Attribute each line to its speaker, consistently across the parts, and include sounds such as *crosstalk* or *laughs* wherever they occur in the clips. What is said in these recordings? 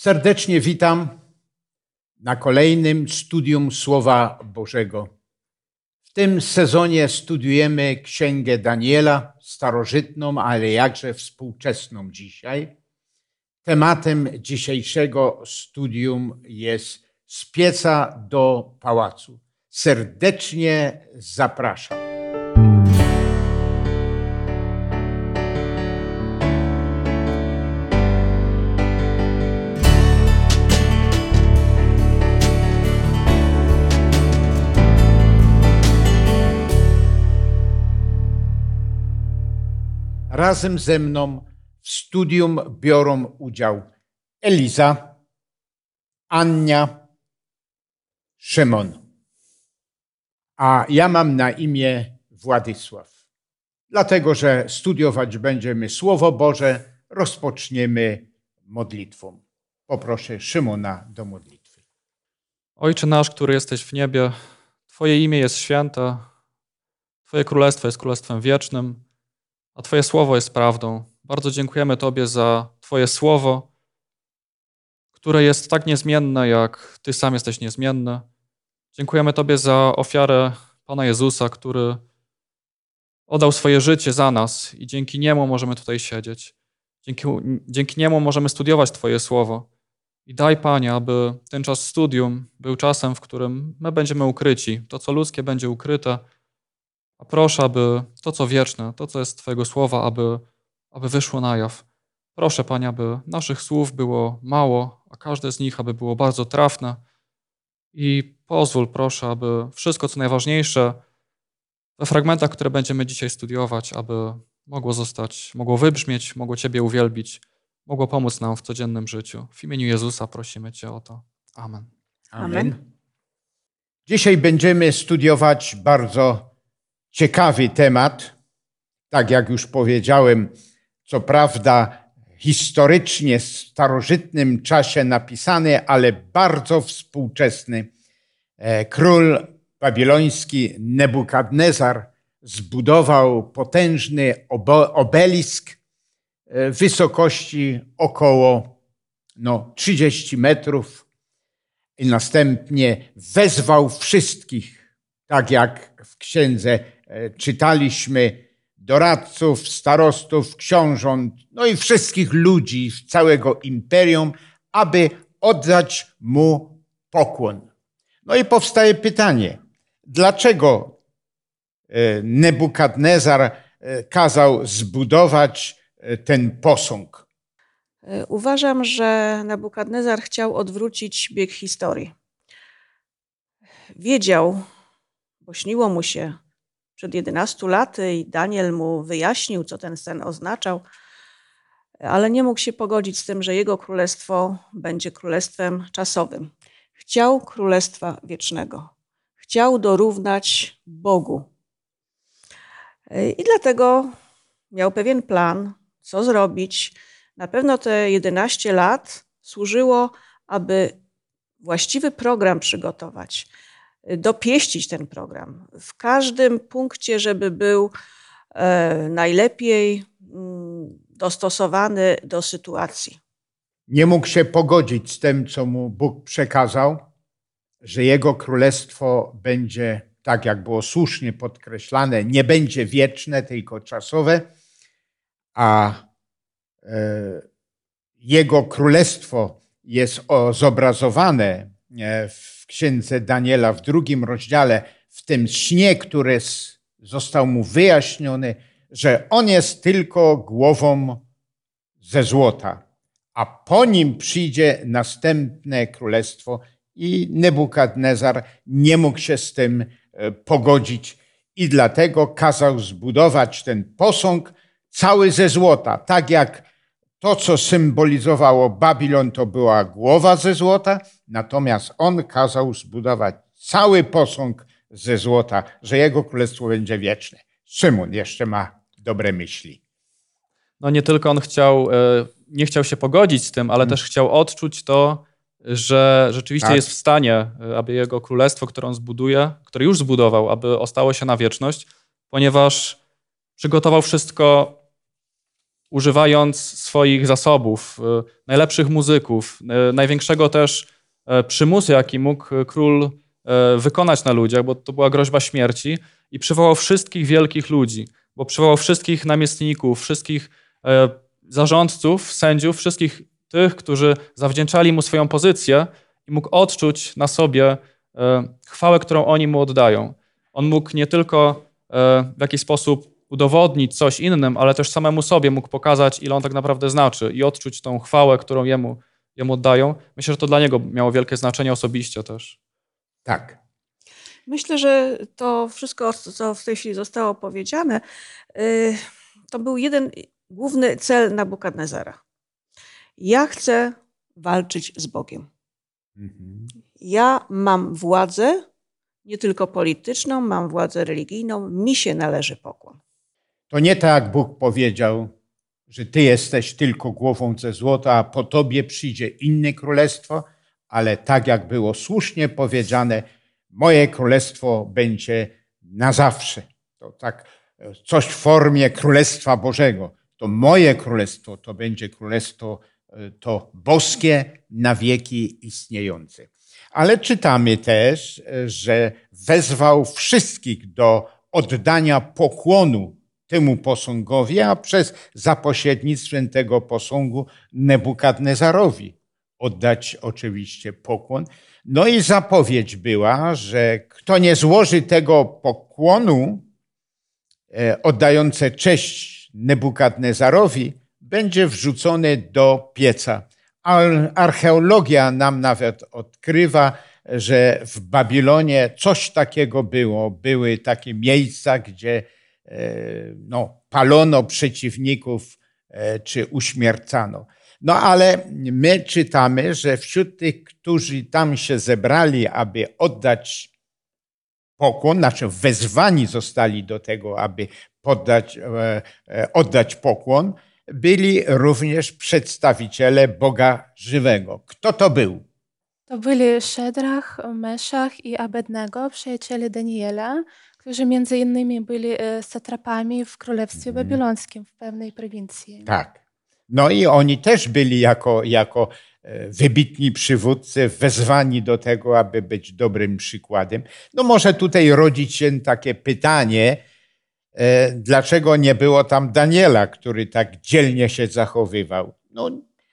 Speaker 1: Serdecznie witam na kolejnym studium Słowa Bożego. W tym sezonie studiujemy Księgę Daniela, starożytną, ale jakże współczesną dzisiaj. Tematem dzisiejszego studium jest z pieca do pałacu. Serdecznie zapraszam. Razem ze mną w studium biorą udział Eliza, Ania, Szymon. A ja mam na imię Władysław. Dlatego, że studiować będziemy Słowo Boże, rozpoczniemy modlitwą. Poproszę Szymona do modlitwy.
Speaker 2: Ojcze nasz, który jesteś w niebie, Twoje imię jest święte, Twoje królestwo jest królestwem wiecznym a Twoje słowo jest prawdą. Bardzo dziękujemy Tobie za Twoje słowo, które jest tak niezmienne, jak Ty sam jesteś niezmienny. Dziękujemy Tobie za ofiarę Pana Jezusa, który oddał swoje życie za nas i dzięki Niemu możemy tutaj siedzieć. Dzięki, dzięki Niemu możemy studiować Twoje słowo. I daj, Panie, aby ten czas studium był czasem, w którym my będziemy ukryci. To, co ludzkie, będzie ukryte a proszę, aby to, co wieczne, to, co jest Twojego słowa, aby, aby wyszło na jaw. Proszę, Panie, aby naszych słów było mało, a każde z nich, aby było bardzo trafne. I pozwól, proszę, aby wszystko, co najważniejsze we fragmentach, które będziemy dzisiaj studiować, aby mogło zostać, mogło wybrzmieć, mogło Ciebie uwielbić, mogło pomóc nam w codziennym życiu. W imieniu Jezusa prosimy Cię o to. Amen.
Speaker 1: Amen. Dzisiaj będziemy studiować bardzo ciekawy temat. Tak jak już powiedziałem, co prawda historycznie w starożytnym czasie napisany, ale bardzo współczesny. E, król babiloński Nebukadnezar zbudował potężny obelisk e, wysokości około no, 30 metrów i następnie wezwał wszystkich, tak jak w księdze czytaliśmy doradców, starostów, książąt, no i wszystkich ludzi z całego imperium, aby oddać mu pokłon. No i powstaje pytanie, dlaczego e, Nebukadnezar e, kazał zbudować ten posąg?
Speaker 3: Uważam, że Nebukadnezar chciał odwrócić bieg historii. Wiedział, bo śniło mu się, przed 11 laty i Daniel mu wyjaśnił, co ten sen oznaczał, ale nie mógł się pogodzić z tym, że jego królestwo będzie królestwem czasowym. Chciał królestwa wiecznego. Chciał dorównać Bogu. I dlatego miał pewien plan, co zrobić. Na pewno te 11 lat służyło, aby właściwy program przygotować, dopieścić ten program. W każdym punkcie, żeby był e, najlepiej mm, dostosowany do sytuacji.
Speaker 1: Nie mógł się pogodzić z tym, co mu Bóg przekazał, że jego królestwo będzie, tak jak było słusznie podkreślane, nie będzie wieczne, tylko czasowe, a e, jego królestwo jest zobrazowane w księdze Daniela w drugim rozdziale, w tym śnie, który został mu wyjaśniony, że on jest tylko głową ze złota, a po nim przyjdzie następne królestwo i Nebukadnezar nie mógł się z tym e, pogodzić i dlatego kazał zbudować ten posąg cały ze złota, tak jak to, co symbolizowało Babilon, to była głowa ze złota, natomiast on kazał zbudować cały posąg ze złota, że jego królestwo będzie wieczne. Szymon jeszcze ma dobre myśli.
Speaker 2: No nie tylko on chciał, e, nie chciał się pogodzić z tym, ale hmm. też chciał odczuć to, że rzeczywiście tak. jest w stanie, e, aby jego królestwo, które on zbuduje, które już zbudował, aby ostało się na wieczność, ponieważ przygotował wszystko używając swoich zasobów, najlepszych muzyków, największego też przymusu, jaki mógł król wykonać na ludziach, bo to była groźba śmierci, i przywołał wszystkich wielkich ludzi, bo przywołał wszystkich namiestników, wszystkich zarządców, sędziów, wszystkich tych, którzy zawdzięczali mu swoją pozycję i mógł odczuć na sobie e, chwałę, którą oni mu oddają. On mógł nie tylko e, w jakiś sposób udowodnić coś innym, ale też samemu sobie mógł pokazać, ile on tak naprawdę znaczy i odczuć tą chwałę, którą jemu, jemu oddają. Myślę, że to dla niego miało wielkie znaczenie osobiście też.
Speaker 1: Tak.
Speaker 3: Myślę, że to wszystko, co w tej chwili zostało powiedziane, y, to był jeden główny cel Nabukadnezara. Ja chcę walczyć z Bogiem. Mhm. Ja mam władzę, nie tylko polityczną, mam władzę religijną, mi się należy pokłon.
Speaker 1: To nie tak, Bóg powiedział, że ty jesteś tylko głową ze złota, a po tobie przyjdzie inne królestwo, ale tak jak było słusznie powiedziane, moje królestwo będzie na zawsze. To tak coś w formie królestwa Bożego. To moje królestwo to będzie królestwo to boskie na wieki istniejące. Ale czytamy też, że wezwał wszystkich do oddania pokłonu temu posągowi, a przez zapośrednictwem tego posągu Nebukadnezarowi oddać oczywiście pokłon. No i zapowiedź była, że kto nie złoży tego pokłonu e, oddające cześć Nebukadnezarowi, będzie wrzucony do pieca. Archeologia nam nawet odkrywa, że w Babilonie coś takiego było. Były takie miejsca, gdzie no, palono przeciwników e, czy uśmiercano. No ale my czytamy, że wśród tych, którzy tam się zebrali, aby oddać pokłon, znaczy wezwani zostali do tego, aby poddać, e, oddać pokłon, byli również przedstawiciele Boga żywego. Kto to był?
Speaker 4: To byli Szedrach, Meszach i Abednego, przyjaciele Daniela, którzy między innymi byli e, satrapami w Królestwie mhm. Babilońskim w pewnej prowincji.
Speaker 1: Tak. No i oni też byli jako, jako e, wybitni przywódcy wezwani do tego, aby być dobrym przykładem. No może tutaj rodzić się takie pytanie, E, dlaczego nie było tam Daniela, który tak dzielnie się zachowywał. No,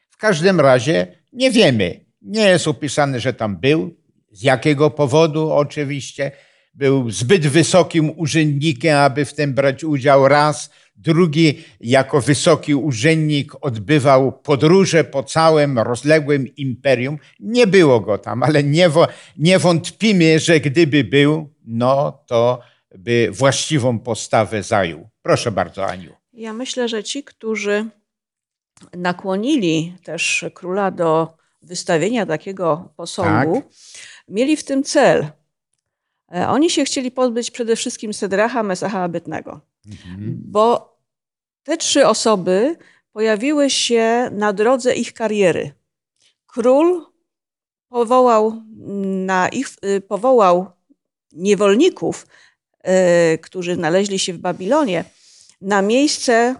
Speaker 1: w każdym razie nie wiemy. Nie jest opisane, że tam był. Z jakiego powodu oczywiście. Był zbyt wysokim urzędnikiem, aby w tym brać udział raz. Drugi, jako wysoki urzędnik, odbywał podróże po całym rozległym imperium. Nie było go tam, ale nie, nie wątpimy, że gdyby był, no to by właściwą postawę zajął. Proszę bardzo, Aniu.
Speaker 3: Ja myślę, że ci, którzy nakłonili też króla do wystawienia takiego posągu, tak. mieli w tym cel. E, oni się chcieli pozbyć przede wszystkim Sedracha, Mesacha, Abytnego. Mhm. Bo te trzy osoby pojawiły się na drodze ich kariery. Król powołał, na ich, y, powołał niewolników E, którzy znaleźli się w Babilonie, na miejsce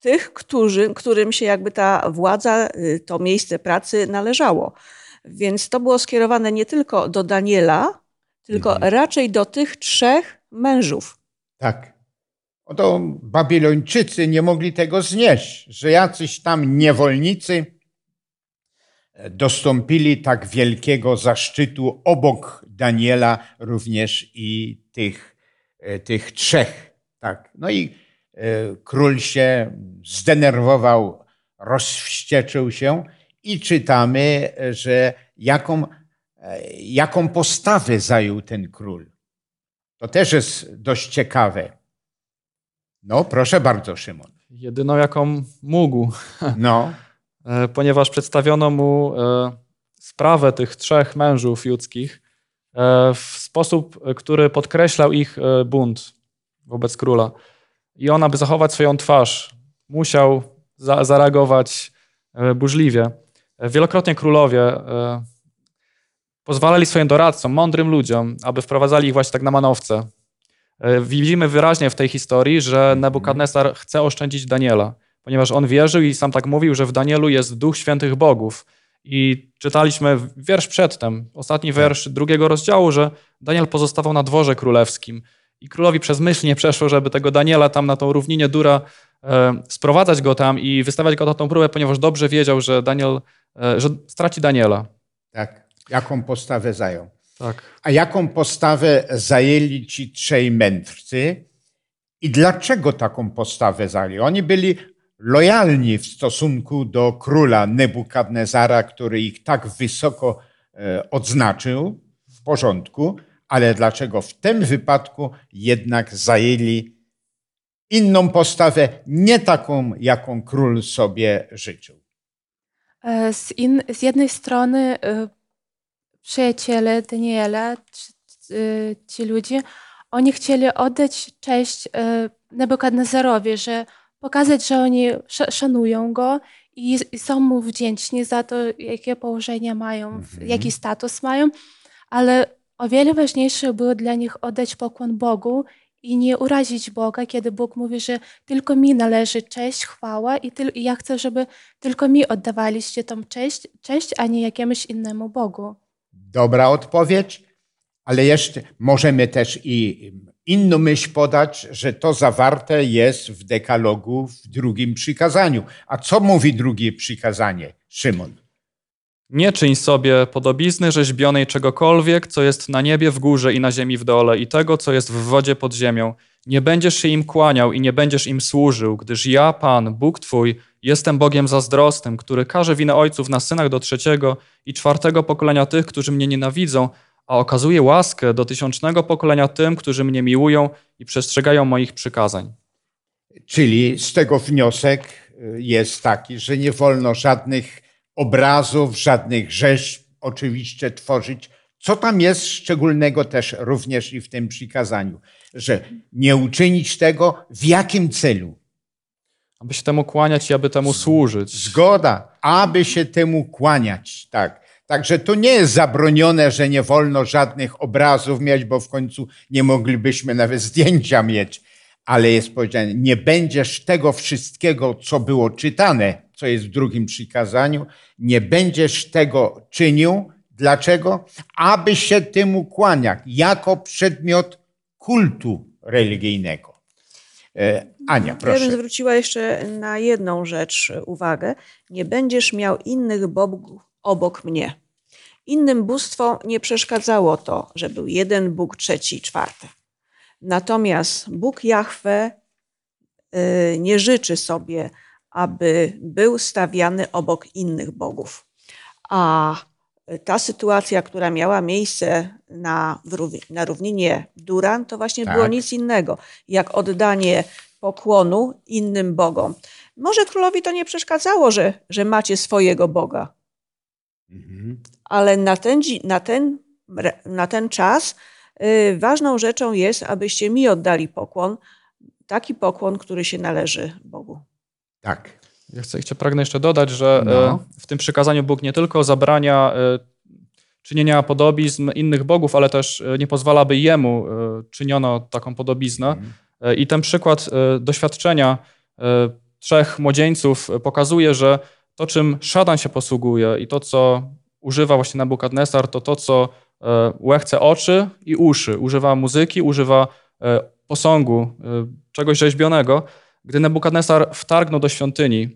Speaker 3: tych, którzy, którym się jakby ta władza, y, to miejsce pracy należało. Więc to było skierowane nie tylko do Daniela, tylko mhm. raczej do tych trzech mężów.
Speaker 1: Tak. Oto Babilończycy nie mogli tego znieść, że jacyś tam niewolnicy dostąpili tak wielkiego zaszczytu obok Daniela również i tych E, tych trzech. Tak. No i e, król się zdenerwował, rozwścieczył się i czytamy, że jaką, e, jaką postawę zajął ten król. To też jest dość ciekawe. No, proszę bardzo, Szymon.
Speaker 2: Jedyną, jaką mógł. No. Ponieważ przedstawiono mu sprawę tych trzech mężów judzkich, E, w sposób, który podkreślał ich e, bunt wobec króla. I on, aby zachować swoją twarz, musiał za zareagować e, burzliwie. Wielokrotnie królowie pozwalali swoim doradcom, mądrym ludziom, aby wprowadzali ich właśnie tak na manowce. Widzimy wyraźnie w tej historii, że Nebukadnesar chce oszczędzić Daniela. ponieważ on wierzył i sam tak mówił, że w Danielu jest duch świętych bogów. I czytaliśmy wiersz przedtem, ostatni wiersz drugiego rozdziału, że Daniel pozostawał na dworze królewskim. I królowi przez myśl nie przeszło, żeby tego Daniela tam na tą równinie Dura e, sprowadzać go tam i wystawiać go na tą próbę, ponieważ dobrze wiedział, że Daniel, e, że straci Daniela.
Speaker 1: Tak. Jaką postawę zajął?
Speaker 2: Tak.
Speaker 1: A jaką postawę zajęli ci trzej mędrcy i dlaczego taką postawę zajęli? Oni byli lojalni w stosunku do króla Nebukadnezara, który ich tak wysoko e, odznaczył, w porządku, ale dlaczego w tym wypadku jednak zajęli inną postawę, nie taką, jaką król sobie życzył?
Speaker 4: E, z, in, z jednej strony e, przyjaciele Daniela, ci ludzie, oni chcieli oddać cześć Nebukadnezarowi, że pokazać, że oni szanują go i, są mu wdzięczni za to, jakie położenie mają, mhm. jaki status mają, ale o wiele ważniejsze było dla nich oddać pokłon Bogu i nie urazić Boga, kiedy Bóg mówi, że tylko mi należy cześć, chwała i, ty, i ja chcę, żeby tylko mi oddawaliście tą cześć, cześć, a nie jakiemuś innemu Bogu.
Speaker 1: Dobra odpowiedź, ale jeszcze możemy też i inną myśl podać, że to zawarte jest w dekalogu w drugim przykazaniu. A co mówi drugie przykazanie, Szymon?
Speaker 2: Nie czyń sobie podobizny rzeźbionej czegokolwiek, co jest na niebie w górze i na ziemi w dole, i tego, co jest w wodzie pod ziemią. Nie będziesz się im kłaniał i nie będziesz im służył, gdyż ja, Pan, Bóg Twój, jestem Bogiem zazdrosnym, który każe winę ojców na synach do trzeciego i czwartego pokolenia tych, którzy mnie nienawidzą, a okazuje łaskę do tysiącznego pokolenia tym, którzy mnie miłują i przestrzegają moich przykazań.
Speaker 1: Czyli z tego wniosek y, jest taki, że nie wolno żadnych obrazów, żadnych rzeźb oczywiście tworzyć. Co tam jest szczególnego też również i w tym przykazaniu, że nie uczynić tego w jakim celu?
Speaker 2: Aby się temu kłaniać i aby temu służyć.
Speaker 1: Zgoda, aby się temu kłaniać, tak. Także to nie jest zabronione, że nie wolno żadnych obrazów mieć, bo w końcu nie moglibyśmy nawet zdjęcia mieć. Ale jest powiedziane, nie będziesz tego wszystkiego, co było czytane, co jest w drugim przykazaniu, nie będziesz tego czynił. Dlaczego? Aby się temu kłaniać, jako przedmiot kultu religijnego. Ania, proszę.
Speaker 3: Ja bym zwróciła jeszcze na jedną rzecz uwagę. Nie będziesz miał innych bogów obok mnie. Innym bóstwom nie przeszkadzało to, że był jeden Bóg, trzeci, czwarty. Natomiast Bóg Jahwe y, nie życzy sobie, aby był stawiany obok innych bogów. A ta sytuacja, która miała miejsce na, na równinie Duran, to właśnie tak. było nic innego, jak oddanie pokłonu innym bogom. Może królowi to nie przeszkadzało, że, że macie swojego Boga, Mhm. Ale na ten, na ten, na ten czas y, ważną rzeczą jest, abyście mi oddali pokłon, taki pokłon, który się należy Bogu.
Speaker 1: Tak.
Speaker 2: Ja chcę, chcę pragnę jeszcze dodać, że no. Y, w tym przykazaniu Bóg nie tylko zabrania y, czynienia podobizn innych bogów, ale też nie pozwala, by jemu czyniono taką podobiznę. Mhm. I ten przykład doświadczenia trzech młodzieńców pokazuje, że to, czym szatan się posługuje i to, co używa właśnie Nabukadnesar, to to, co e, łechce oczy i uszy. Używa muzyki, używa e, posągu, e, czegoś rzeźbionego. Gdy Nebukadnesar wtargnął do świątyni,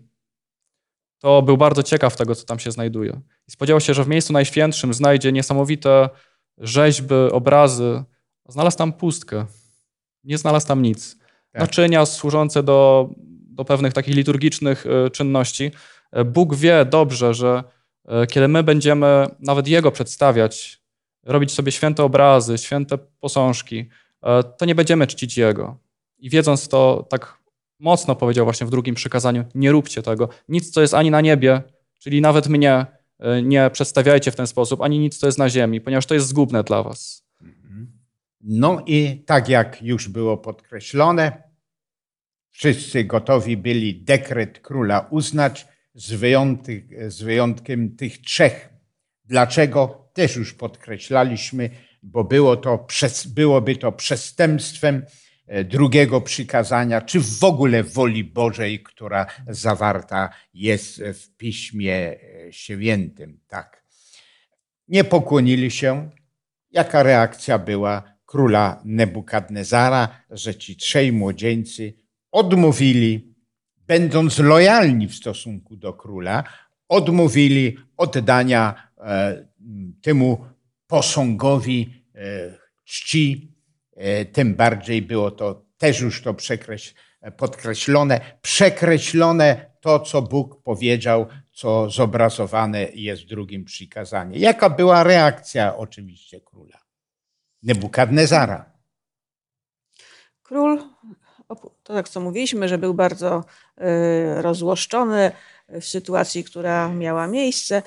Speaker 2: to był bardzo ciekaw tego, co tam się znajduje. I spodziewał się, że w miejscu najświętszym znajdzie niesamowite rzeźby, obrazy. Znalazł tam pustkę. Nie znalazł tam nic. Tak. Naczynia służące do, do pewnych takich liturgicznych czynności. Bóg wie dobrze, że e, kiedy my będziemy nawet Jego przedstawiać, robić sobie święte obrazy, święte posążki, e, to nie będziemy czcić Jego. I wiedząc to, tak mocno powiedział właśnie w drugim przykazaniu, nie róbcie tego. Nic, co jest ani na niebie, czyli nawet mnie, e, nie przedstawiajcie w ten sposób, ani nic, co jest na ziemi, ponieważ to jest zgubne dla was.
Speaker 1: No i tak jak już było podkreślone, wszyscy gotowi byli dekret króla uznać, z, z wyjątkiem tych trzech. Dlaczego? Też już podkreślaliśmy, bo było to, byłoby to przestępstwem e, drugiego przykazania, czy w ogóle woli Bożej, która zawarta jest w Piśmie e, Świętym. Tak. Nie pokłonili się. Jaka reakcja była króla Nebukadnezara, że ci trzej młodzieńcy odmówili, będąc lojalni w stosunku do króla, odmówili oddania e, temu posągowi czci E, tym bardziej było to też już to przekreś, podkreślone, przekreślone to, co Bóg powiedział, co zobrazowane jest w drugim przykazaniu. Jaka była reakcja oczywiście króla? Nebukadnezara.
Speaker 3: Król, to tak co mówiliśmy, że był bardzo e, rozłoszczony w sytuacji, która miała miejsce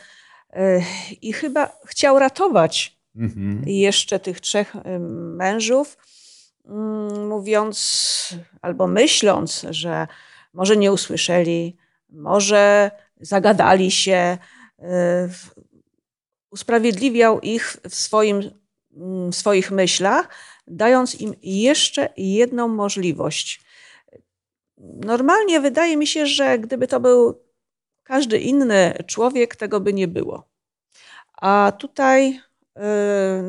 Speaker 3: e, i chyba chciał ratować mhm. jeszcze tych trzech mężów, mm, mówiąc albo myśląc, że może nie usłyszeli, może zagadali się, y, usprawiedliwiał ich w, swoim, swoich myślach, dając im jeszcze jedną możliwość. Normalnie wydaje mi się, że gdyby to był każdy inny człowiek, tego by nie było. A tutaj Y,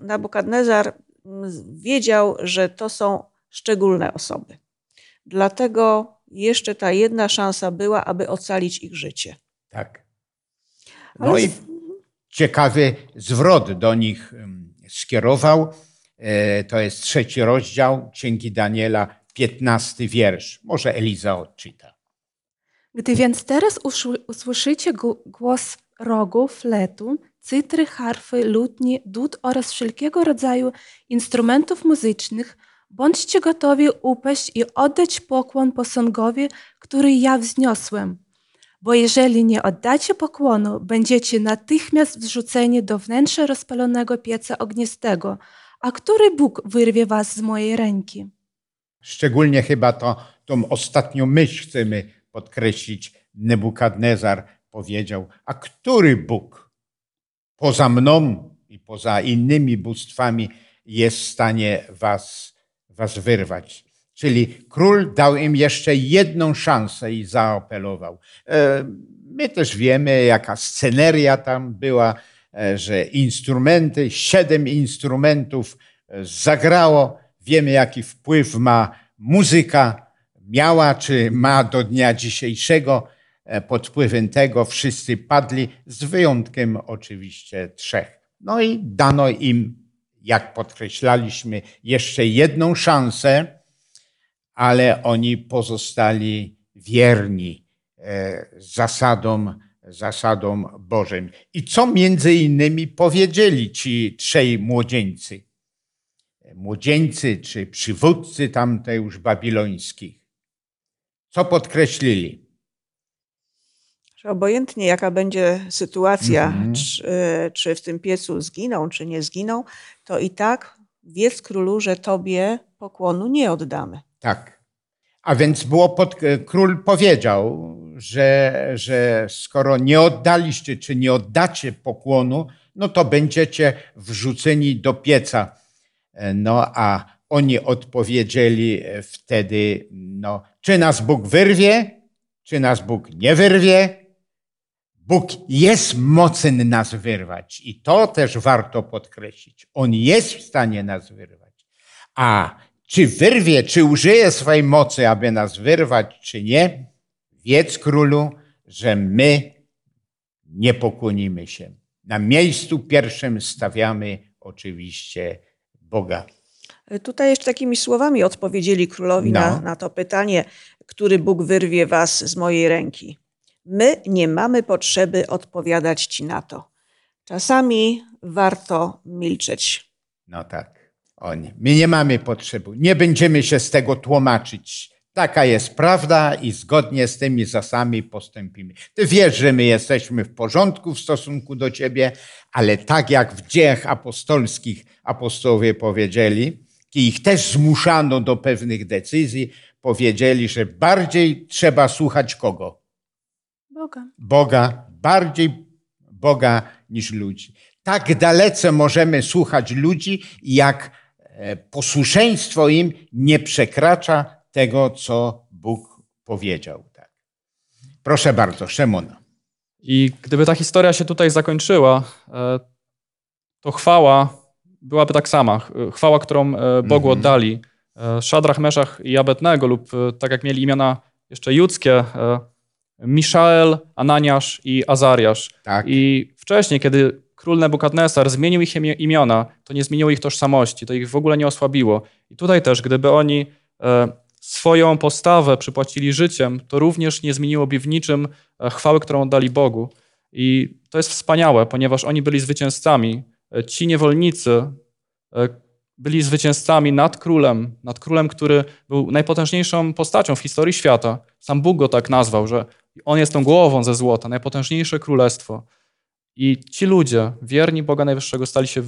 Speaker 3: Nabukadnezar wiedział, że to są szczególne osoby. Dlatego jeszcze ta jedna szansa była, aby ocalić ich życie.
Speaker 1: Tak. No Ale... i ciekawy zwrot do nich skierował. E, to jest trzeci rozdział Księgi Daniela, piętnasty wiersz. Może Eliza odczyta.
Speaker 4: Gdy więc teraz usłyszycie głos rogu, fletu, cytry, harfy, lutnie, dud oraz wszelkiego rodzaju instrumentów muzycznych, bądźcie gotowi upaść i oddać pokłon posągowi, który ja wzniosłem. Bo jeżeli nie oddacie pokłonu, będziecie natychmiast wrzuceni do wnętrza rozpalonego pieca ognistego, a który Bóg wyrwie was z mojej ręki.
Speaker 1: Szczególnie chyba to, tą ostatnią myśl chcemy podkreślić. Nebukadnezar powiedział, a który Bóg poza mną i poza innymi bóstwami jest w stanie was, was wyrwać. Czyli król dał im jeszcze jedną szansę i zaapelował. E, my też wiemy, jaka sceneria tam była, e, że instrumenty, siedem instrumentów e, zagrało. Wiemy, jaki wpływ ma muzyka, miała czy ma do dnia dzisiejszego. Pod wpływem tego wszyscy padli, z wyjątkiem oczywiście trzech. No i dano im, jak podkreślaliśmy, jeszcze jedną szansę, ale oni pozostali wierni e, zasadom, zasadom Bożym. I co między innymi powiedzieli ci trzej młodzieńcy? Młodzieńcy czy przywódcy tamtej już babilońskich. Co podkreślili?
Speaker 3: że obojętnie jaka będzie sytuacja, mm -hmm. czy, czy, w tym piecu zginą, czy nie zginą, to i tak wiedz królu, że tobie pokłonu nie oddamy.
Speaker 1: Tak. A więc było pod, król powiedział, że, że skoro nie oddaliście, czy nie oddacie pokłonu, no to będziecie wrzuceni do pieca. No a oni odpowiedzieli wtedy, no, czy nas Bóg wyrwie, czy nas Bóg nie wyrwie, Bóg jest mocny nas wyrwać i to też warto podkreślić. On jest w stanie nas wyrwać. A czy wyrwie, czy użyje swojej mocy, aby nas wyrwać, czy nie, wiedz królu, że my nie pokłonimy się. Na miejscu pierwszym stawiamy oczywiście Boga.
Speaker 3: Tutaj jeszcze takimi słowami odpowiedzieli królowi no. na, na to pytanie, który Bóg wyrwie was z mojej ręki. My nie mamy potrzeby odpowiadać ci na to. Czasami warto milczeć.
Speaker 1: No tak, oni. My nie mamy potrzeby. Nie będziemy się z tego tłumaczyć. Taka jest prawda i zgodnie z tymi zasadami postąpimy. Ty wiesz, że my jesteśmy w porządku w stosunku do ciebie, ale tak jak w dziejach apostolskich apostołowie powiedzieli, ich też zmuszano do pewnych decyzji, powiedzieli, że bardziej trzeba słuchać kogo?
Speaker 4: Boga.
Speaker 1: Boga, bardziej Boga niż ludzi. Tak dalece możemy słuchać ludzi, jak posłuszeństwo im nie przekracza tego, co Bóg powiedział. Tak. Proszę bardzo, Szymona.
Speaker 2: I gdyby ta historia się tutaj zakończyła, e, to chwała byłaby tak sama. Chwała, którą e, Bogu mhm. oddali Szadrach, Meszach i Abednego lub tak jak mieli imiona jeszcze judzkie, Miszael, Ananiasz i Azariasz. Tak. I wcześniej, kiedy król Nebukadnesar zmienił ich imiona, to nie zmieniło ich tożsamości, to ich w ogóle nie osłabiło. I tutaj też, gdyby oni e, swoją postawę przypłacili życiem, to również nie zmieniłoby w niczym e, chwały, którą oddali Bogu. I to jest wspaniałe, ponieważ oni byli zwycięzcami. E, ci niewolnicy byli zwycięzcami nad królem, nad królem, który był najpotężniejszą postacią w historii świata. Sam Bóg go tak nazwał, że on jest tą głową ze złota, najpotężniejsze królestwo. I ci ludzie, wierni Boga Najwyższego, stali się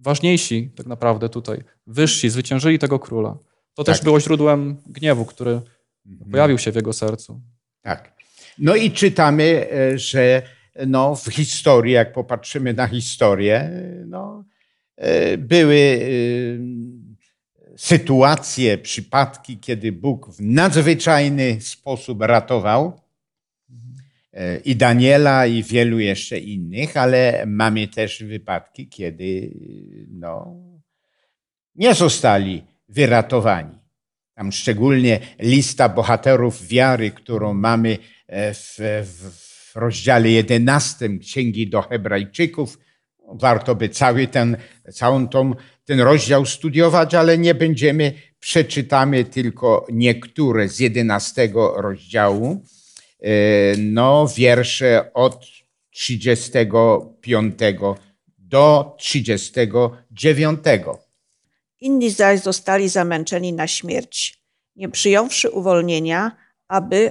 Speaker 2: ważniejsi tak naprawdę tutaj, wyżsi, zwyciężyli tego króla. To tak. też było źródłem gniewu, który mhm. pojawił się w jego sercu.
Speaker 1: Tak. No i czytamy, e, że no, w historii, jak popatrzymy na historię, no, e, były e, sytuacje, przypadki, kiedy Bóg w nadzwyczajny sposób ratował E, i Daniela, i wielu jeszcze innych, ale mamy też wypadki, kiedy no, nie zostali wyratowani. Tam szczególnie lista bohaterów wiary, którą mamy e, w, w rozdziale 11 Księgi do Hebrajczyków. Warto by cały ten, całą tą, ten rozdział studiować, ale nie będziemy, przeczytamy tylko niektóre z 11 rozdziału. E, no, wiersze od 35 do 39.
Speaker 3: Inni zaś zostali zamęczeni na śmierć, nie przyjąwszy uwolnienia, aby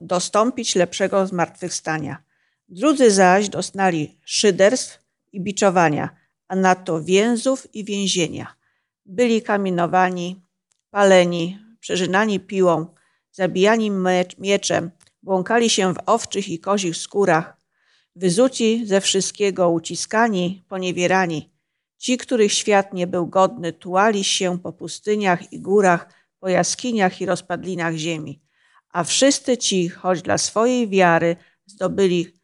Speaker 3: dostąpić lepszego zmartwychwstania. Drudzy zaś dostali szyderstw i biczowania, a nadto więzów i więzienia. Byli kamienowani, paleni, przeżynani piłą, zabijani mieczem, błąkali się w owczych i kozich skórach, wyzuci ze wszystkiego, uciskani, poniewierani. Ci, których świat nie był godny, tułali się po pustyniach i górach, po jaskiniach i rozpadlinach ziemi. A wszyscy ci, choć dla swojej wiary zdobyli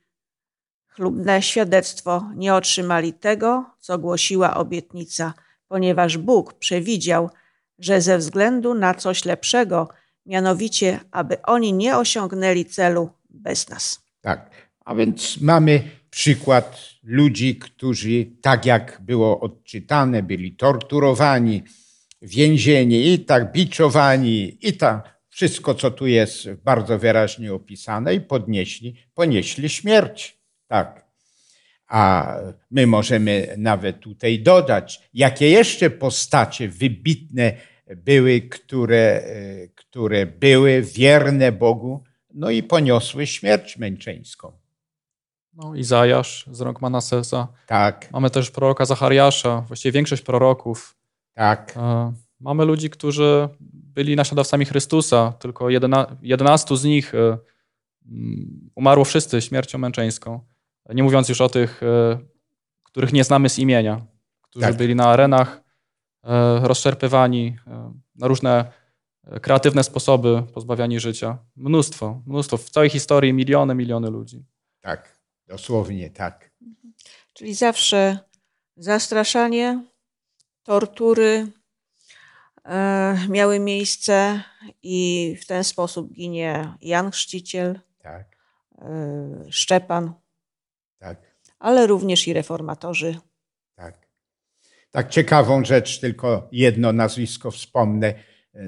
Speaker 3: chlubne świadectwo, nie otrzymali tego, co głosiła obietnica, ponieważ Bóg przewidział, że ze względu na coś lepszego mianowicie, aby oni nie osiągnęli celu bez nas.
Speaker 1: Tak, a więc mamy przykład ludzi, którzy, tak jak było odczytane, byli torturowani, więzieni i tak biczowani i tak wszystko, co tu jest bardzo wyraźnie opisane i podnieśli, ponieśli śmierć. Tak. A my możemy nawet tutaj dodać, jakie jeszcze postacie wybitne były, które, e, które były wierne Bogu, no i poniosły śmierć męczeńską.
Speaker 2: No, Izajasz z rąk Manasesa.
Speaker 1: Tak.
Speaker 2: Mamy też proroka Zachariasza, właściwie większość proroków.
Speaker 1: Tak.
Speaker 2: E, mamy ludzi, którzy byli naśladowcami Chrystusa, tylko 11 z nich e, mm, umarło wszyscy śmiercią męczeńską. Nie mówiąc już o tych, których nie znamy z imienia, którzy tak. byli na arenach E, rozczerpywani e, na różne e, kreatywne sposoby pozbawiani życia. Mnóstwo, mnóstwo. W całej historii miliony, miliony ludzi.
Speaker 1: Tak, dosłownie tak.
Speaker 3: Czyli zawsze zastraszanie, tortury miały miejsce i w ten sposób ginie Jan Chrzciciel,
Speaker 1: tak.
Speaker 3: Szczepan,
Speaker 1: tak.
Speaker 3: ale również i reformatorzy.
Speaker 1: Tak. Tak ciekawą rzecz, tylko jedno nazwisko wspomnę.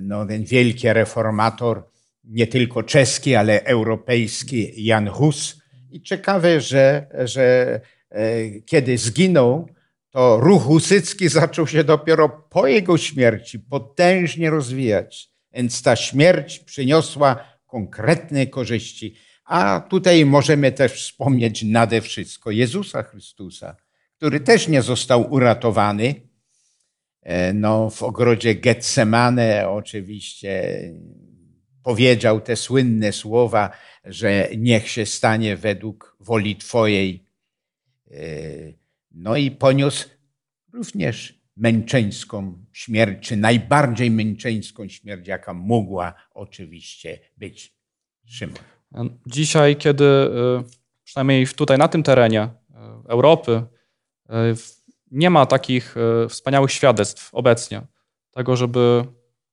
Speaker 1: No, ten wielki reformator, nie tylko czeski, ale europejski, Jan Hus. I ciekawe, że, że e, kiedy zginął, to ruch husycki zaczął się dopiero po jego śmierci potężnie rozwijać. Więc ta śmierć przyniosła konkretne korzyści. A tutaj możemy też wspomnieć nade wszystko Jezusa Chrystusa który też nie został uratowany. E, no, w ogrodzie Getsemane oczywiście powiedział te słynne słowa, że niech się stanie według woli Twojej. E, no i poniósł również męczeńską śmierć, czy najbardziej męczeńską śmierć, jaka mogła oczywiście być. Szymon.
Speaker 2: Dzisiaj, kiedy y, przynajmniej tutaj na tym terenie Europy nie ma takich wspaniałych świadectw obecnie tego, żeby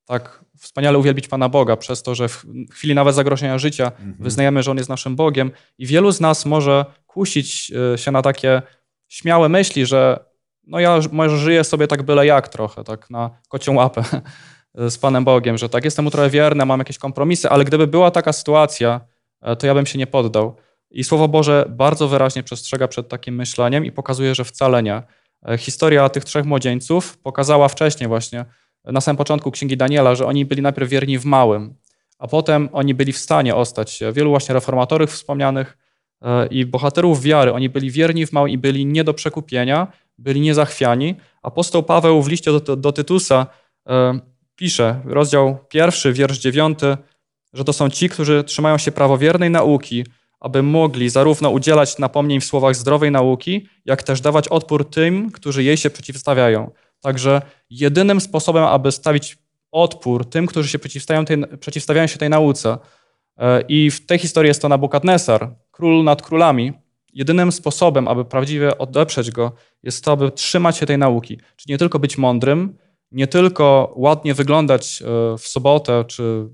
Speaker 2: tak wspaniale uwielbić Pana Boga przez to, że w chwili nawet zagrożenia życia mhm. wyznajemy, że On jest naszym Bogiem i wielu z nas może kusić się na takie śmiałe myśli, że no ja może żyję sobie tak byle jak trochę, tak na kocią łapę *laughs* z Panem Bogiem, że tak jestem mu trochę wierny, mam jakieś kompromisy, ale gdyby była taka sytuacja, e, to ja bym się nie poddał. I Słowo Boże bardzo wyraźnie przestrzega przed takim myśleniem i pokazuje, że wcale nie. E, historia tych trzech młodzieńców pokazała wcześniej właśnie, na samym początku Księgi Daniela, że oni byli najpierw wierni w małym, a potem oni byli w stanie ostać się. Wielu właśnie reformatorów wspomnianych e, i bohaterów wiary, oni byli wierni w małym i byli nie do przekupienia, byli niezachwiani. Apostoł Paweł w liście do, do Tytusa e, pisze, rozdział pierwszy, wiersz dziewiąty, że to są ci, którzy trzymają się prawowiernej nauki, aby mogli zarówno udzielać napomnień w słowach zdrowej nauki, jak też dawać odpór tym, którzy jej się przeciwstawiają. Także jedynym sposobem, aby stawić odpór tym, którzy się przeciwstawiają, tej, przeciwstawiają się tej nauce, e, i w tej historii jest to Nabukadnesar, król nad królami, jedynym sposobem, aby prawdziwie odeprzeć go, jest to, aby trzymać się tej nauki. Czyli nie tylko być mądrym, nie tylko ładnie wyglądać e, w sobotę, czy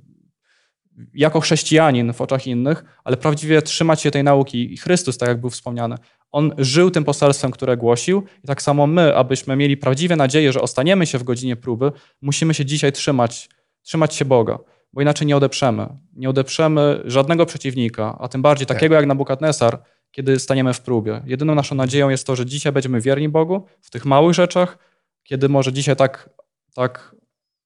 Speaker 2: jako chrześcijanin w oczach innych, ale prawdziwie trzymać się tej nauki. I Chrystus, tak jak był wspomniany, on żył tym poselstwem, które głosił, i tak samo my, abyśmy mieli prawdziwe nadzieję, że ostaniemy się w godzinie próby, musimy się dzisiaj trzymać, trzymać się Boga, bo inaczej nie odeprzemy. Nie odeprzemy żadnego przeciwnika, a tym bardziej tak. takiego jak Nabukadnesar, kiedy staniemy w próbie. Jedyną naszą nadzieją jest to, że dzisiaj będziemy wierni Bogu w tych małych rzeczach, kiedy może dzisiaj tak, tak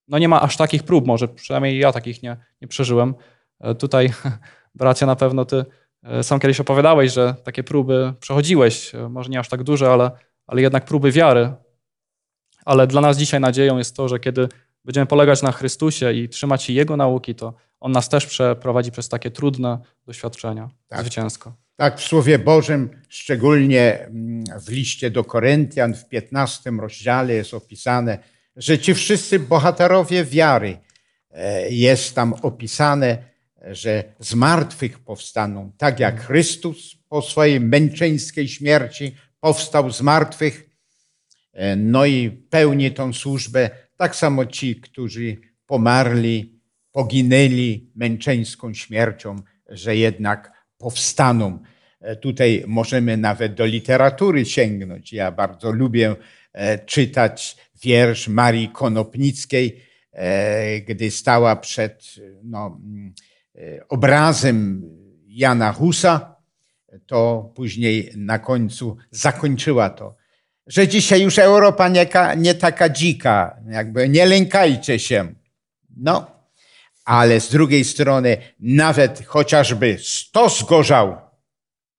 Speaker 2: no nie ma aż takich prób, może przynajmniej ja takich nie, nie przeżyłem. E, tutaj, *laughs* bracia, na pewno ty e, sam kiedyś opowiadałeś, że takie próby przechodziłeś, e, może nie aż tak duże, ale, ale jednak próby wiary. Ale dla nas dzisiaj nadzieją jest to, że kiedy będziemy polegać na Chrystusie i trzymać się Jego nauki, to On nas też przeprowadzi przez takie trudne doświadczenia tak. zwycięsko.
Speaker 1: Tak, w Słowie Bożym, szczególnie mm, w liście do Koryntian, w 15 rozdziale jest opisane, że ci wszyscy bohaterowie wiary, e, jest tam opisane, że z martwych powstaną, tak jak Chrystus po swojej męczeńskiej śmierci powstał z martwych, e, no i pełni tą służbę, tak samo ci, którzy pomarli, poginęli męczeńską śmiercią, że jednak powstaną. E, tutaj możemy nawet do literatury sięgnąć. Ja bardzo lubię czytać wiersz Marii Konopnickiej, e, gdy stała przed no, obrazem Jana Husa, to później na końcu zakończyła to, że dzisiaj już Europa nie, nie taka dzika, jakby nie lękajcie się. No, ale z drugiej strony nawet chociażby stos gorzał,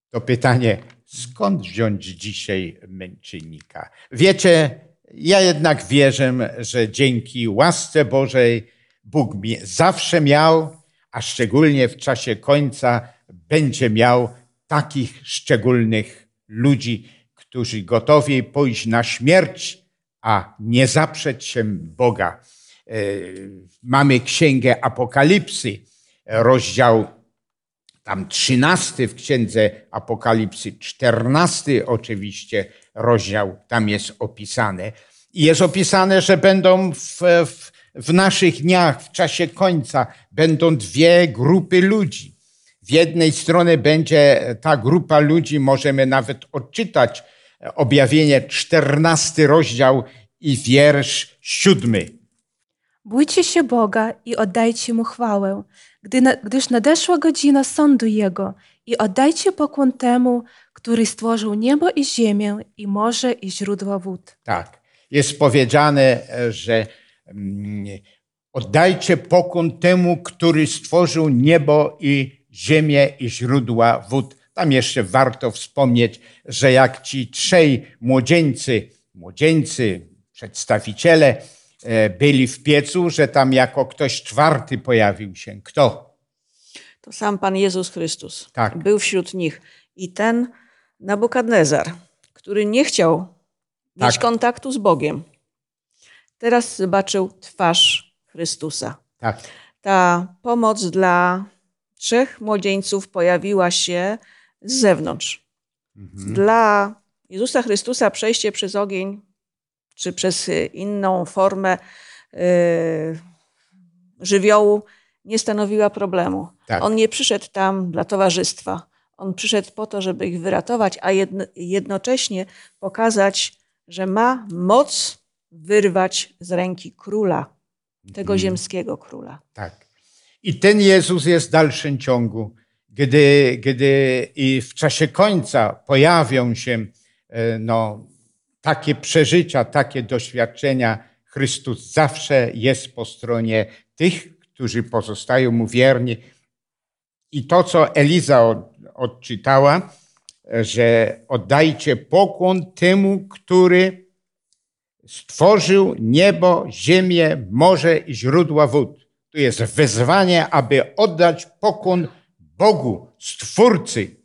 Speaker 1: to pytanie, skąd wziąć dzisiaj męczennika? Wiecie, ja jednak wierzę, że dzięki łasce Bożej Bóg mi zawsze miał, a szczególnie w czasie końca będzie miał takich szczególnych ludzi, którzy gotowi pójść na śmierć, a nie zaprzeć się Boga. E, mamy księgę Apokalipsy, rozdział tam 13 w księdze Apokalipsy, 14 oczywiście rozdział tam jest opisane. I jest opisane, że będą w, w, w naszych dniach, w czasie końca, będą dwie grupy ludzi. W jednej stronie będzie ta grupa ludzi, możemy nawet odczytać objawienie 14 rozdział i wiersz siódmy.
Speaker 4: Bójcie się Boga i oddajcie Mu chwałę, gdy na, gdyż nadeszła godzina sądu Jego i oddajcie pokłon temu, który stworzył niebo i ziemię i morze i źródła wód.
Speaker 1: Tak, jest powiedziane, że mm, oddajcie pokłon temu, który stworzył niebo i ziemię i źródła wód. Tam jeszcze warto wspomnieć, że jak ci trzej młodzieńcy, młodzieńcy, przedstawiciele, byli w piecu, że tam jako ktoś czwarty pojawił się. Kto?
Speaker 3: To sam Pan Jezus Chrystus. Tak. Był wśród nich. I ten Nabukadnezar, który nie chciał mieć tak. kontaktu z Bogiem. Teraz zobaczył twarz Chrystusa.
Speaker 1: Tak.
Speaker 3: Ta pomoc dla trzech młodzieńców pojawiła się z zewnątrz.
Speaker 1: Mhm.
Speaker 3: Dla Jezusa Chrystusa przejście przez ogień, czy przez y, inną formę yy, żywiołu nie stanowiła problemu.
Speaker 1: Tak.
Speaker 3: On nie przyszedł tam dla towarzystwa. On przyszedł po to, żeby ich wyratować, a jedno, jednocześnie pokazać, że ma moc wyrwać z ręki króla, tego
Speaker 1: Mhm.
Speaker 3: ziemskiego króla.
Speaker 1: Tak. I ten Jezus jest w dalszym ciągu. Gdy, gdy i w czasie końca pojawią się e, no, takie przeżycia, takie doświadczenia, Chrystus zawsze jest po stronie tych, którzy pozostają mu wierni. I to, co Eliza od- odczytała, że oddajcie pokłon temu, który stworzył niebo, ziemię, morze i źródła wód. Tu jest wezwanie, aby oddać pokłon Bogu, Stwórcy.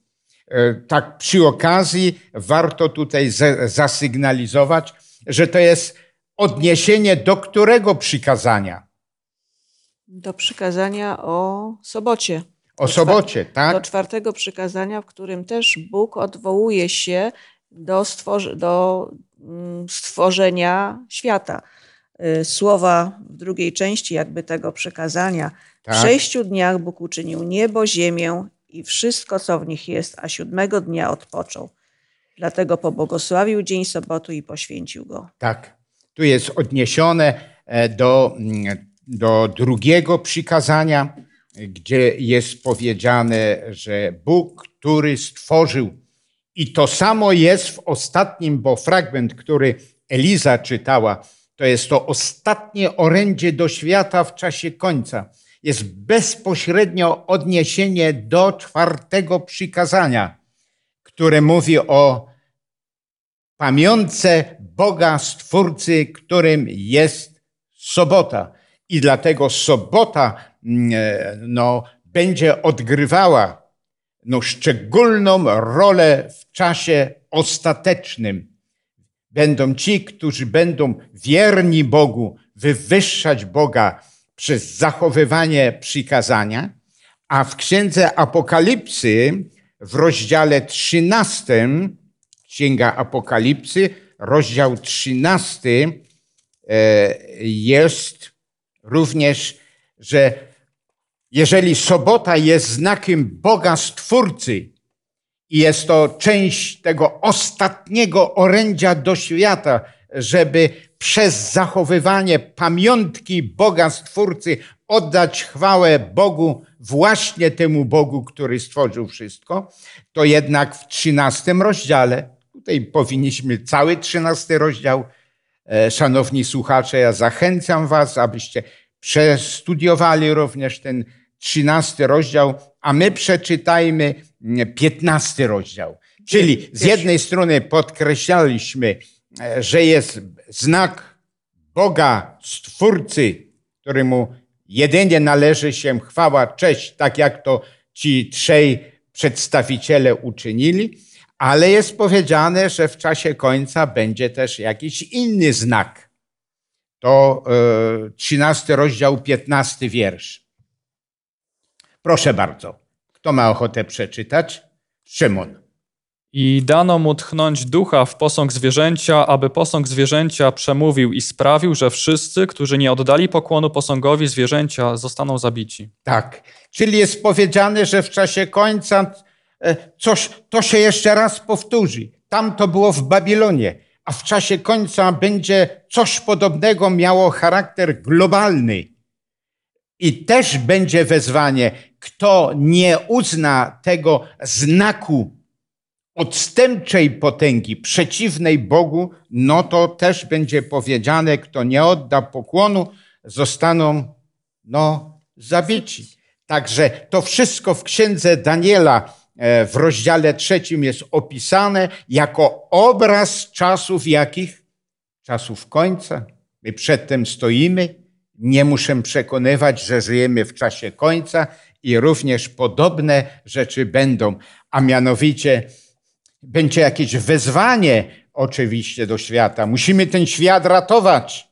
Speaker 1: E, Tak przy okazji warto tutaj za- zasygnalizować, że to jest odniesienie do którego przykazania?
Speaker 3: Do przykazania o sobocie.
Speaker 1: O
Speaker 3: Do
Speaker 1: sobocie,
Speaker 3: Do
Speaker 1: tak?
Speaker 3: czwartego przykazania, w którym też Bóg odwołuje się do, do mm, stworzenia świata. Y, Słowa w drugiej części jakby tego przykazania. W
Speaker 1: Tak.
Speaker 3: sześciu dniach Bóg uczynił niebo, ziemię i wszystko, co w nich jest, a siódmego dnia odpoczął. Dlatego pobłogosławił dzień sobotu i poświęcił go.
Speaker 1: Tak. Tu jest odniesione e, do, mm, do drugiego przykazania, gdzie jest powiedziane, że Bóg, który stworzył, i to samo jest w ostatnim, bo fragment, który Eliza czytała, to jest to ostatnie orędzie do świata w czasie końca. Jest bezpośrednio odniesienie do czwartego przykazania, które mówi o pamiątce Boga Stwórcy, którym jest sobota. I dlatego sobota mm, e, no, będzie odgrywała no, szczególną rolę w czasie ostatecznym. Będą ci, którzy będą wierni Bogu, wywyższać Boga przez zachowywanie przykazania, a w księdze Apokalipsy w rozdziale 13, Księga Apokalipsy, rozdział 13, e, jest również, że jeżeli sobota jest znakiem Boga Stwórcy i jest to część tego ostatniego orędzia do świata, żeby przez zachowywanie pamiątki Boga Stwórcy oddać chwałę Bogu, właśnie temu Bogu, który stworzył wszystko, to jednak w 13 rozdziale, tutaj powinniśmy cały 13 rozdział, e, szanowni słuchacze, ja zachęcam was, abyście przestudiowali również ten 13 rozdział, a my przeczytajmy 15 rozdział. Czyli z jednej strony podkreślaliśmy, że jest znak Boga, Stwórcy, któremu jedynie należy się chwała, cześć, tak jak to ci trzej przedstawiciele uczynili, ale jest powiedziane, że w czasie końca będzie też jakiś inny znak. To e, 13 rozdział, 15 wiersz. Proszę bardzo. Kto ma ochotę przeczytać? Szymon.
Speaker 2: I dano mu tchnąć ducha w posąg zwierzęcia, aby posąg zwierzęcia przemówił i sprawił, że wszyscy, którzy nie oddali pokłonu posągowi zwierzęcia, zostaną zabici.
Speaker 1: Tak. Czyli jest powiedziane, że w czasie końca e, coś, to się jeszcze raz powtórzy. Tam to było w Babilonie, a w czasie końca będzie coś podobnego miało charakter globalny. I też będzie wezwanie, kto nie uzna tego znaku odstępczej potęgi, przeciwnej Bogu, no to też będzie powiedziane, kto nie odda pokłonu, zostaną no, zabici. Także to wszystko w księdze Daniela e, w rozdziale trzecim jest opisane jako obraz czasów jakich? Czasów końca. My przedtem stoimy. Nie muszę przekonywać, że żyjemy w czasie końca i również podobne rzeczy będą, a mianowicie będzie jakieś wezwanie oczywiście do świata. Musimy ten świat ratować.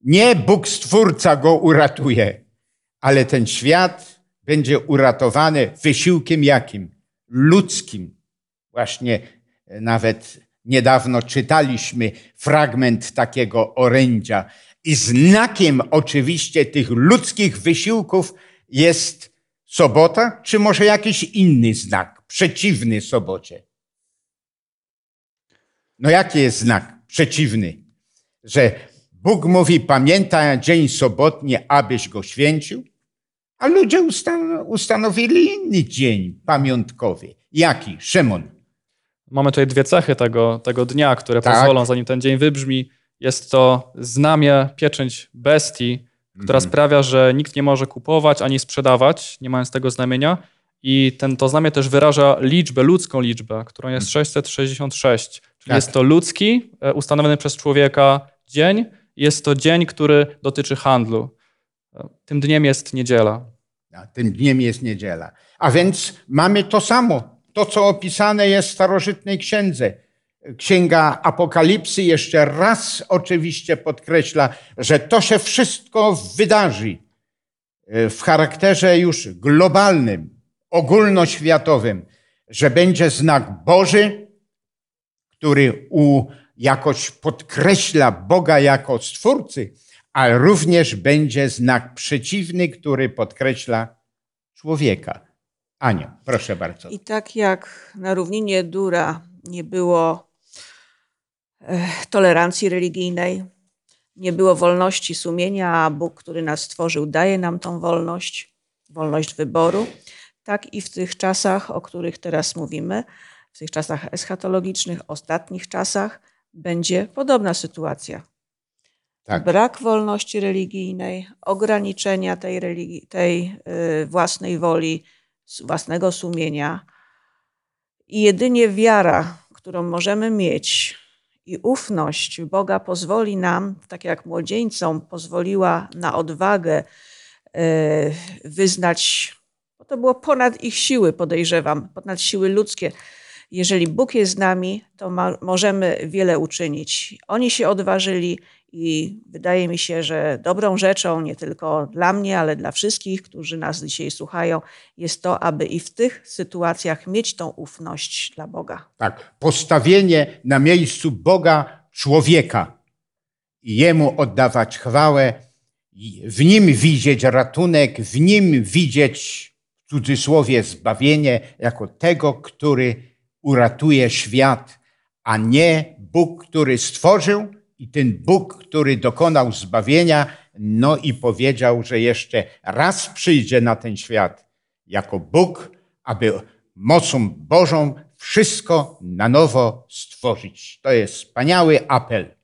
Speaker 1: Nie Bóg Stwórca go uratuje, ale ten świat będzie uratowany wysiłkiem jakim? Ludzkim. Właśnie nawet niedawno czytaliśmy fragment takiego orędzia. I znakiem oczywiście tych ludzkich wysiłków jest sobota, czy może jakiś inny znak, przeciwny sobocie? No jaki jest znak przeciwny? Że Bóg mówi, pamiętaj dzień sobotni, abyś go święcił, a ludzie ustanowili inny dzień pamiątkowy. Jaki? Szymon.
Speaker 2: Mamy tutaj dwie cechy tego, tego dnia, które tak. pozwolą, zanim ten dzień wybrzmi. Jest to znamie, pieczęć bestii, która mhm. sprawia, że nikt nie może kupować ani sprzedawać, nie mając tego znamienia. I ten, to znamie też wyraża liczbę, ludzką liczbę, którą jest 666. Czyli tak. jest to ludzki, e, ustanowiony przez człowieka dzień. Jest to dzień, który dotyczy handlu. E, tym dniem jest niedziela.
Speaker 1: A, tym dniem jest niedziela. A więc mamy to samo, to co opisane jest w starożytnej księdze. Księga Apokalipsy jeszcze raz oczywiście podkreśla, że to się wszystko wydarzy e, w charakterze już globalnym, ogólnoświatowym, że będzie znak Boży, który u, jakoś podkreśla Boga jako Stwórcy, ale również będzie znak przeciwny, który podkreśla człowieka. Aniu, proszę bardzo.
Speaker 3: I tak jak na równinie Dura nie było tolerancji religijnej, nie było wolności sumienia, a Bóg, który nas stworzył, daje nam tą wolność, wolność wyboru. Tak i w tych czasach, o których teraz mówimy, w tych czasach eschatologicznych, ostatnich czasach, będzie podobna sytuacja. Tak. Brak wolności religijnej, ograniczenia tej, religii, tej y, własnej woli, własnego sumienia. I jedynie wiara, którą możemy mieć i ufność Boga pozwoli nam, tak jak młodzieńcom pozwoliła na odwagę e, wyznać, bo to było ponad ich siły, podejrzewam, ponad siły ludzkie. Jeżeli Bóg jest z nami, to ma, możemy wiele uczynić. Oni się odważyli i wydaje mi się, że dobrą rzeczą, nie tylko dla mnie, ale dla wszystkich, którzy nas dzisiaj słuchają, jest to, aby i w tych sytuacjach mieć tą ufność dla Boga.
Speaker 1: Tak, postawienie na miejscu Boga człowieka i Jemu oddawać chwałę, w Nim widzieć ratunek, w Nim widzieć cudzysłowie zbawienie jako tego, który uratuje świat, a nie Bóg, który stworzył i ten Bóg, który dokonał zbawienia, no i powiedział, że jeszcze raz przyjdzie na ten świat jako Bóg, aby mocą Bożą wszystko na nowo stworzyć. To jest wspaniały apel.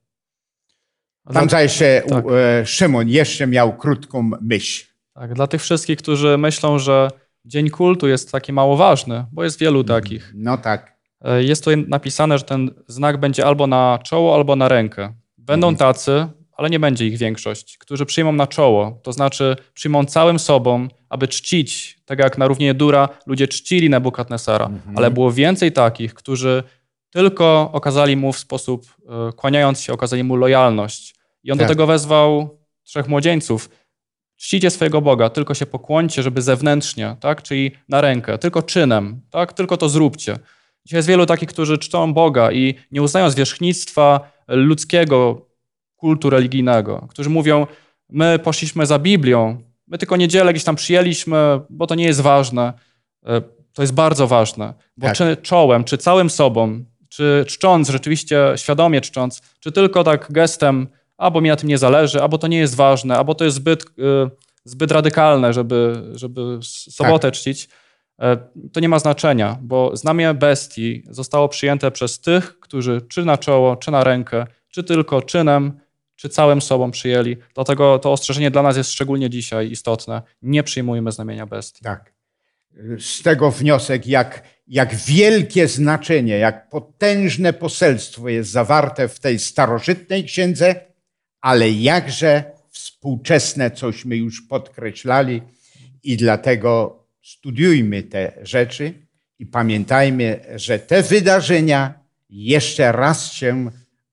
Speaker 1: Tam zdaje się, tak. E, Szymon jeszcze miał krótką myśl.
Speaker 2: Tak, dla tych wszystkich, którzy myślą, że Dzień Kultu jest taki mało ważny, bo jest wielu takich.
Speaker 1: No tak.
Speaker 2: E, jest tu napisane, że ten znak będzie albo na czoło, albo na rękę. Będą mhm. tacy, ale nie będzie ich większość, którzy przyjmą na czoło, to znaczy przyjmą całym sobą, aby czcić, tak jak na równinie Dura ludzie czcili Nebukadnesara, mhm. ale było więcej takich, którzy tylko okazali mu w sposób, e, kłaniając się, okazali mu lojalność. I on tak. do tego wezwał trzech młodzieńców. Czcicie swojego Boga, tylko się pokłońcie, żeby zewnętrznie, tak? czyli na rękę, tylko czynem, tak? tylko to zróbcie. Dzisiaj jest wielu takich, którzy czczą Boga i nie uznają zwierzchnictwa ludzkiego kultu religijnego, którzy mówią, my poszliśmy za Biblią, my tylko niedzielę gdzieś tam przyjęliśmy, bo to nie jest ważne. E, to jest bardzo ważne, bo tak. czy czołem, czy całym sobą, czy czcząc, rzeczywiście świadomie czcząc, czy tylko tak gestem, albo mi na tym nie zależy, albo to nie jest ważne, albo to jest zbyt, e, zbyt radykalne, żeby, żeby sobotę tak. czcić, e, to nie ma znaczenia, bo znamie bestii zostało przyjęte przez tych, którzy czy na czoło, czy na rękę, czy tylko czynem, czy całym sobą przyjęli. Dlatego to ostrzeżenie dla nas jest szczególnie dzisiaj istotne. Nie przyjmujmy znamienia bestii.
Speaker 1: Tak. Z tego wniosek, jak, jak wielkie znaczenie, jak potężne poselstwo jest zawarte w tej starożytnej księdze, ale jakże współczesne, cośmy już podkreślali, i dlatego studiujmy te rzeczy i pamiętajmy, że te wydarzenia jeszcze raz się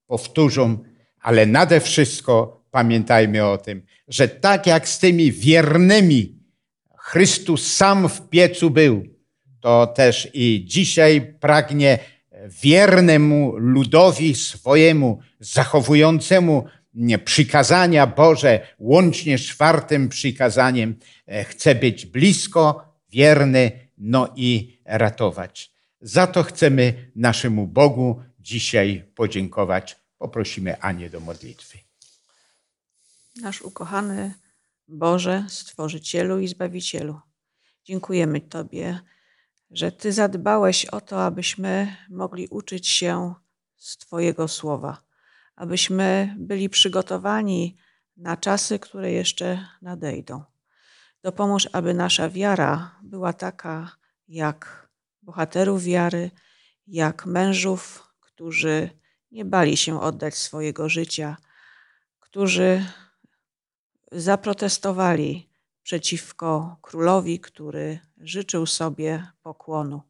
Speaker 1: powtórzą, ale nade wszystko pamiętajmy o tym, że tak jak z tymi wiernymi Chrystus sam w piecu był, to też i dzisiaj pragnie wiernemu ludowi swojemu, zachowującemu przykazania Boże, łącznie z czwartym przykazaniem, e, chce być blisko, wierny, no i ratować. Za to chcemy naszemu Bogu dzisiaj podziękować. Poprosimy Anię do modlitwy.
Speaker 3: Nasz ukochany Boże, Stworzycielu i Zbawicielu, dziękujemy Tobie, że Ty zadbałeś o to, abyśmy mogli uczyć się z Twojego słowa, abyśmy byli przygotowani na czasy, które jeszcze nadejdą. Dopomóż, aby nasza wiara była taka jak bohaterów wiary, jak mężów, którzy nie bali się oddać swojego życia, którzy zaprotestowali przeciwko królowi, który życzył sobie pokłonu.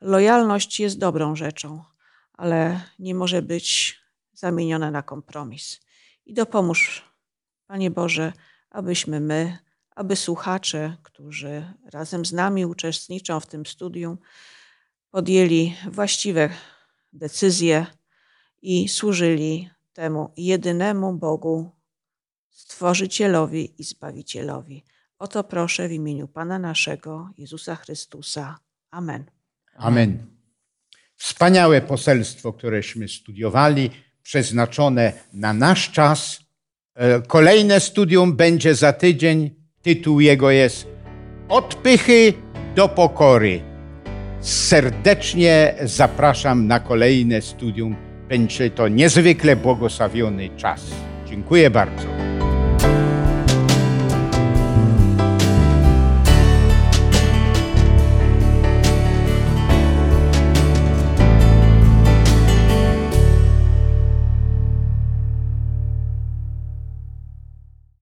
Speaker 3: Lojalność jest dobrą rzeczą, ale nie może być zamieniona na kompromis. I dopomóż, Panie Boże, abyśmy my, aby słuchacze, którzy razem z nami uczestniczą w tym studium, podjęli właściwe decyzje i służyli temu jedynemu Bogu, Stworzycielowi i Zbawicielowi. O to proszę w imieniu Pana naszego, Jezusa Chrystusa. Amen.
Speaker 1: Amen. Wspaniałe poselstwo, któreśmy studiowali, przeznaczone na nasz czas. E, kolejne studium będzie za tydzień. Tytuł jego jest Od pychy do pokory. Serdecznie zapraszam na kolejne studium. Będzie to niezwykle błogosławiony czas. Dziękuję bardzo.